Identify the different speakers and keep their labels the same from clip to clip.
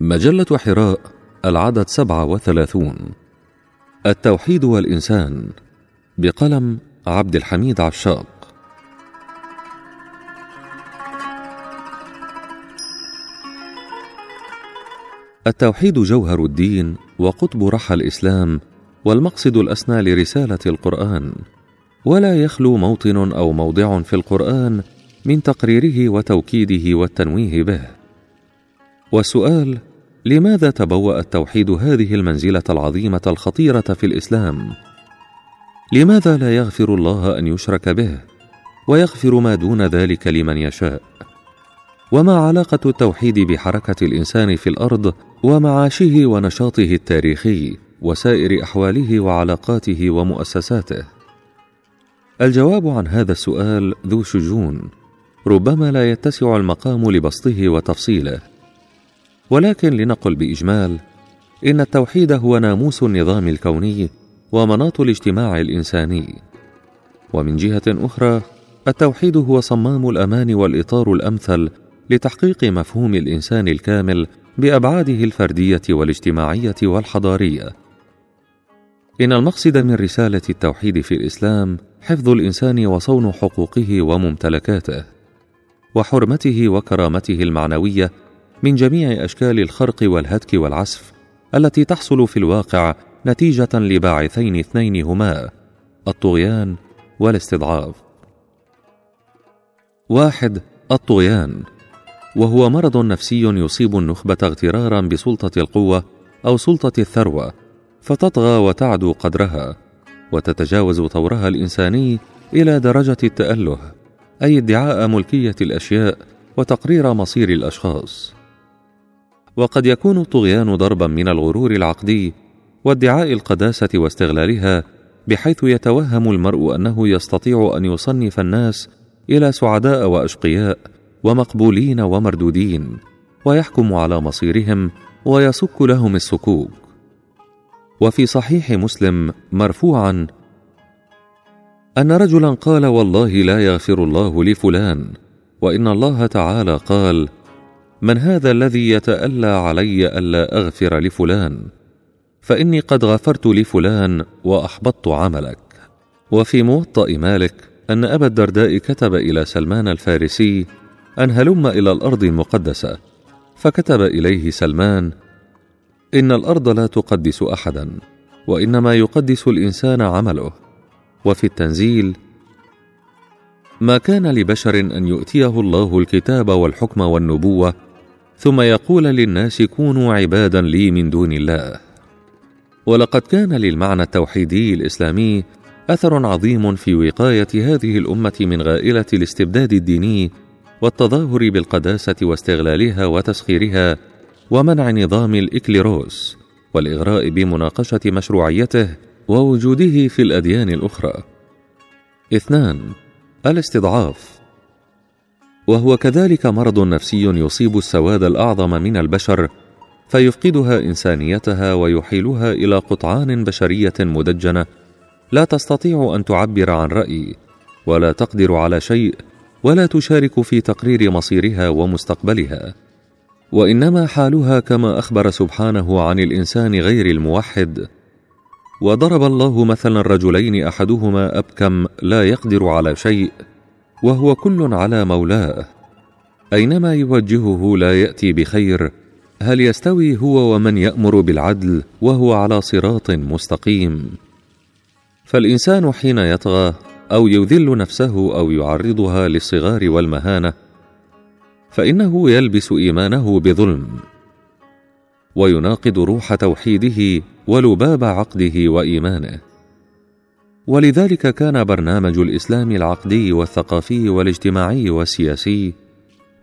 Speaker 1: مجلة حراء العدد سبعة وثلاثون. التوحيد والإنسان بقلم عبد الحميد عشاق. التوحيد جوهر الدين وقطب رحى الإسلام والمقصد الأسنى لرسالة القرآن. ولا يخلو موطن أو موضع في القرآن من تقريره وتوكيده والتنويه به. والسؤال لماذا تبوأ التوحيد هذه المنزلة العظيمة الخطيرة في الإسلام؟ لماذا لا يغفر الله أن يشرك به ويغفر ما دون ذلك لمن يشاء؟ وما علاقة التوحيد بحركة الإنسان في الأرض ومعاشه ونشاطه التاريخي وسائر أحواله وعلاقاته ومؤسساته؟ الجواب عن هذا السؤال ذو شجون ربما لا يتسع المقام لبسطه وتفصيله. ولكن لنقل بإجمال إن التوحيد هو ناموس النظام الكوني ومناط الاجتماع الإنساني. ومن جهة أخرى التوحيد هو صمام الأمان والإطار الأمثل لتحقيق مفهوم الإنسان الكامل بأبعاده الفردية والاجتماعية والحضارية. إن المقصد من رسالة التوحيد في الإسلام حفظ الإنسان وصون حقوقه وممتلكاته وحرمته وكرامته المعنوية من جميع أشكال الخرق والهتك والعسف التي تحصل في الواقع نتيجة لباعثين اثنين هما الطغيان والاستضعاف. واحد الطغيان وهو مرض نفسي يصيب النخبة اغترارا بسلطة القوة أو سلطة الثروة فتطغى وتعدو قدرها وتتجاوز طورها الإنساني إلى درجة التأله أي ادعاء ملكية الأشياء وتقرير مصير الأشخاص. وقد يكون الطغيان ضربا من الغرور العقدي وادعاء القداسة واستغلالها بحيث يتوهم المرء أنه يستطيع أن يصنف الناس إلى سعداء وأشقياء ومقبولين ومردودين ويحكم على مصيرهم ويسك لهم السكوك. وفي صحيح مسلم مرفوعا أن رجلا قال والله لا يغفر الله لفلان وإن الله تعالى قال من هذا الذي يتألى علي ألا أغفر لفلان؟ فإني قد غفرت لفلان وأحبطت عملك. وفي موطأ مالك أن أبا الدرداء كتب إلى سلمان الفارسي أن هلم إلى الأرض المقدسة. فكتب إليه سلمان إن الأرض لا تقدس أحدا وإنما يقدس الإنسان عمله. وفي التنزيل ما كان لبشر أن يؤتيه الله الكتاب والحكم والنبوة ثم يقول للناس كونوا عبادا لي من دون الله. ولقد كان للمعنى التوحيدي الإسلامي أثر عظيم في وقاية هذه الأمة من غائلة الاستبداد الديني والتظاهر بالقداسة واستغلالها وتسخيرها ومنع نظام الإكليروس والإغراء بمناقشة مشروعيته ووجوده في الأديان الأخرى. اثنان الاستضعاف وهو كذلك مرض نفسي يصيب السواد الأعظم من البشر فيفقدها إنسانيتها ويحيلها إلى قطعان بشرية مدجنة. لا تستطيع أن تعبر عن راي ولا تقدر على شيء ولا تشارك في تقرير مصيرها ومستقبلها. وإنما حالها كما أخبر سبحانه عن الإنسان غير الموحد. وضرب الله مثلا رجلين أحدهما أبكم لا يقدر على شيء وهو كل على مولاه. أينما يوجهه لا يأتي بخير هل يستوي هو ومن يأمر بالعدل وهو على صراط مستقيم؟ فالإنسان حين يطغى أو يذل نفسه أو يعرضها للصغار والمهانة فإنه يلبس إيمانه بظلم ويناقض روح توحيده ولباب عقده وإيمانه. ولذلك كان برنامج الإسلام العقدي والثقافي والاجتماعي والسياسي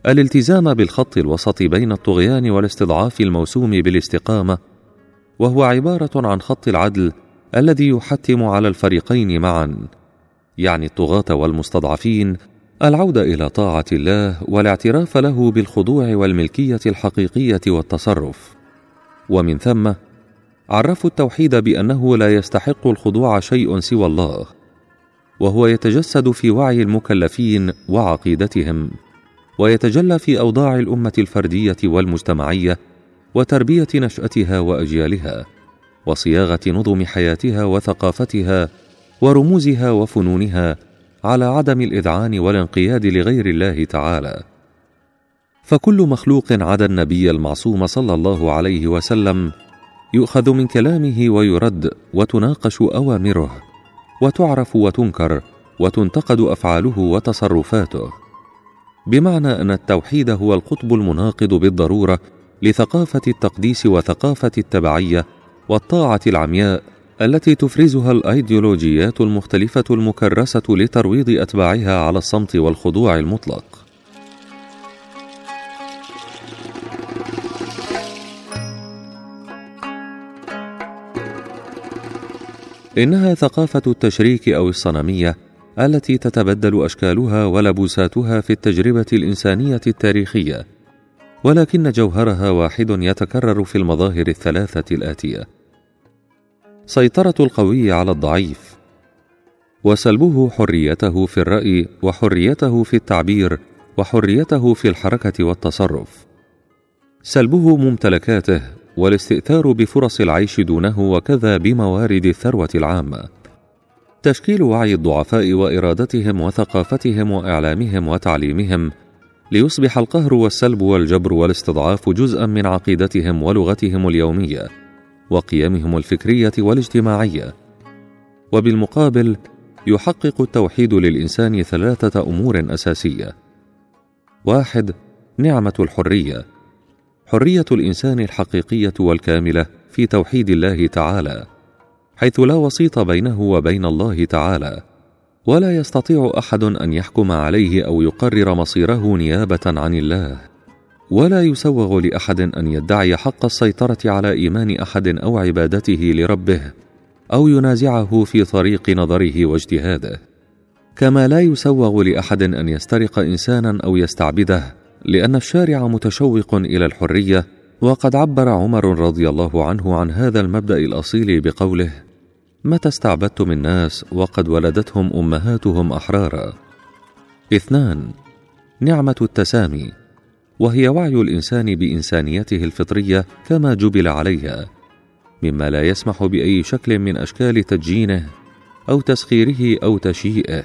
Speaker 1: الالتزام بالخط الوسط بين الطغيان والاستضعاف الموسوم بالاستقامة وهو عبارة عن خط العدل الذي يحتم على الفريقين معا يعني الطغاة والمستضعفين العودة إلى طاعة الله والاعتراف له بالخضوع والملكية الحقيقية والتصرف. ومن ثم عرفوا التوحيد بأنه لا يستحق الخضوع شيء سوى الله وهو يتجسد في وعي المكلفين وعقيدتهم ويتجلى في أوضاع الأمة الفردية والمجتمعية وتربية نشأتها وأجيالها وصياغة نظم حياتها وثقافتها ورموزها وفنونها على عدم الإذعان والانقياد لغير الله تعالى. فكل مخلوق عدا النبي المعصوم صلى الله عليه وسلم يؤخذ من كلامه ويرد وتناقش أوامره وتعرف وتنكر وتنتقد أفعاله وتصرفاته. بمعنى أن التوحيد هو القطب المناقض بالضرورة لثقافة التقديس وثقافة التبعية والطاعة العمياء التي تفرزها الأيديولوجيات المختلفة المكرسة لترويض أتباعها على الصمت والخضوع المطلق. إنها ثقافة التشريك أو الصنمية التي تتبدل أشكالها ولبوساتها في التجربة الإنسانية التاريخية. ولكن جوهرها واحد يتكرر في المظاهر الثلاثة الآتية. سيطرة القوي على الضعيف. وسلبه حريته في الرأي وحريته في التعبير وحريته في الحركة والتصرف. سلبه ممتلكاته والاستئثار بفرص العيش دونه وكذا بموارد الثروة العامة. تشكيل وعي الضعفاء وإرادتهم وثقافتهم وإعلامهم وتعليمهم ليصبح القهر والسلب والجبر والاستضعاف جزءا من عقيدتهم ولغتهم اليومية وقيمهم الفكرية والاجتماعية. وبالمقابل يحقق التوحيد للإنسان ثلاثة أمور أساسية. واحد نعمة الحرية. حرية الإنسان الحقيقية والكاملة في توحيد الله تعالى حيث لا وسيط بينه وبين الله تعالى ولا يستطيع أحد أن يحكم عليه أو يقرر مصيره نيابة عن الله ولا يسوغ لأحد أن يدعي حق السيطرة على إيمان أحد أو عبادته لربه أو ينازعه في طريق نظره واجتهاده. كما لا يسوغ لأحد أن يسترق إنسانا أو يستعبده لأن الشارع متشوق إلى الحرية وقد عبر عمر رضي الله عنه عن هذا المبدأ الأصيل بقوله متى استعبدتم الناس وقد ولدتهم أمهاتهم أحرارا؟ اثنان نعمة التسامي وهي وعي الإنسان بإنسانيته الفطرية كما جبل عليها مما لا يسمح بأي شكل من أشكال تدجينه أو تسخيره أو تشيئه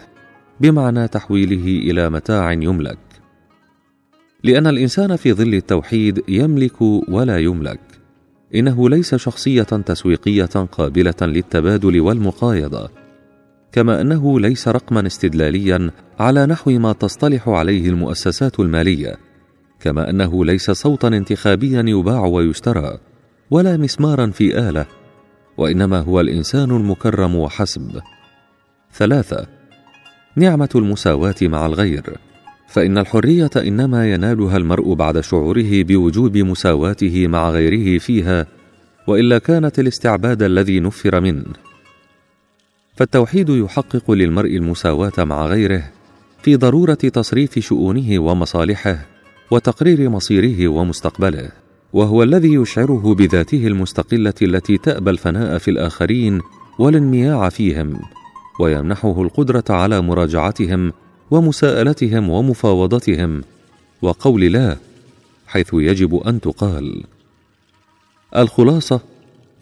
Speaker 1: بمعنى تحويله إلى متاع يملك. لأن الإنسان في ظل التوحيد يملك ولا يملك. إنه ليس شخصية تسويقية قابلة للتبادل والمقايضة. كما أنه ليس رقما استدلاليا على نحو ما تصطلح عليه المؤسسات المالية. كما أنه ليس صوتا انتخابيا يباع ويشترى ولا مسمارا في آلة وإنما هو الإنسان المكرم وحسب. ثلاثة نعمة المساواة مع الغير. فإن الحرية إنما ينالها المرء بعد شعوره بوجوب مساواته مع غيره فيها وإلا كانت الاستعباد الذي نفر منه. فالتوحيد يحقق للمرء المساواة مع غيره في ضرورة تصريف شؤونه ومصالحه وتقرير مصيره ومستقبله وهو الذي يشعره بذاته المستقلة التي تأبى الفناء في الآخرين والانمياع فيهم ويمنحه القدرة على مراجعتهم ومساءلتهم ومفاوضتهم وقول لا حيث يجب أن تقال. الخلاصة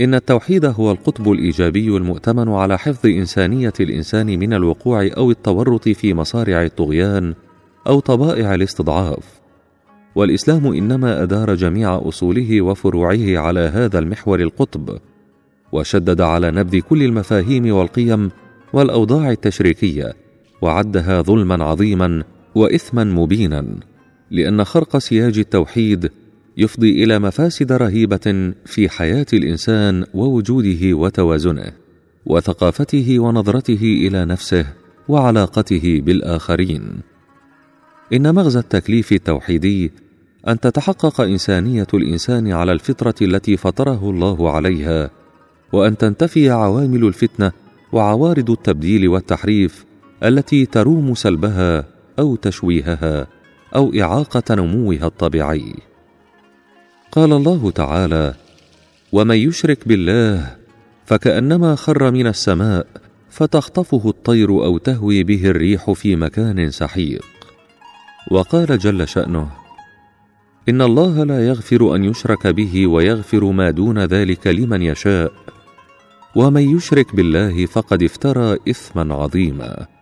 Speaker 1: إن التوحيد هو القطب الإيجابي المؤتمن على حفظ إنسانية الإنسان من الوقوع أو التورط في مصارع الطغيان أو طبائع الاستضعاف. والإسلام إنما أدار جميع أصوله وفروعه على هذا المحور القطب وشدد على نبذ كل المفاهيم والقيم والأوضاع التشريكية. وعدها ظلما عظيما وإثما مبينا لأن خرق سياج التوحيد يفضي إلى مفاسد رهيبة في حياة الإنسان ووجوده وتوازنه وثقافته ونظرته إلى نفسه وعلاقته بالآخرين. إن مغزى التكليف التوحيدي أن تتحقق إنسانية الإنسان على الفطرة التي فطره الله عليها وأن تنتفي عوامل الفتنة وعوارض التبديل والتحريف التي تروم سلبها أو تشويهها أو إعاقة نموها الطبيعي. قال الله تعالى ومن يشرك بالله فكأنما خر من السماء فتخطفه الطير أو تهوي به الريح في مكان سحيق. وقال جل شأنه إن الله لا يغفر أن يشرك به ويغفر ما دون ذلك لمن يشاء ومن يشرك بالله فقد افترى اثما عظيما.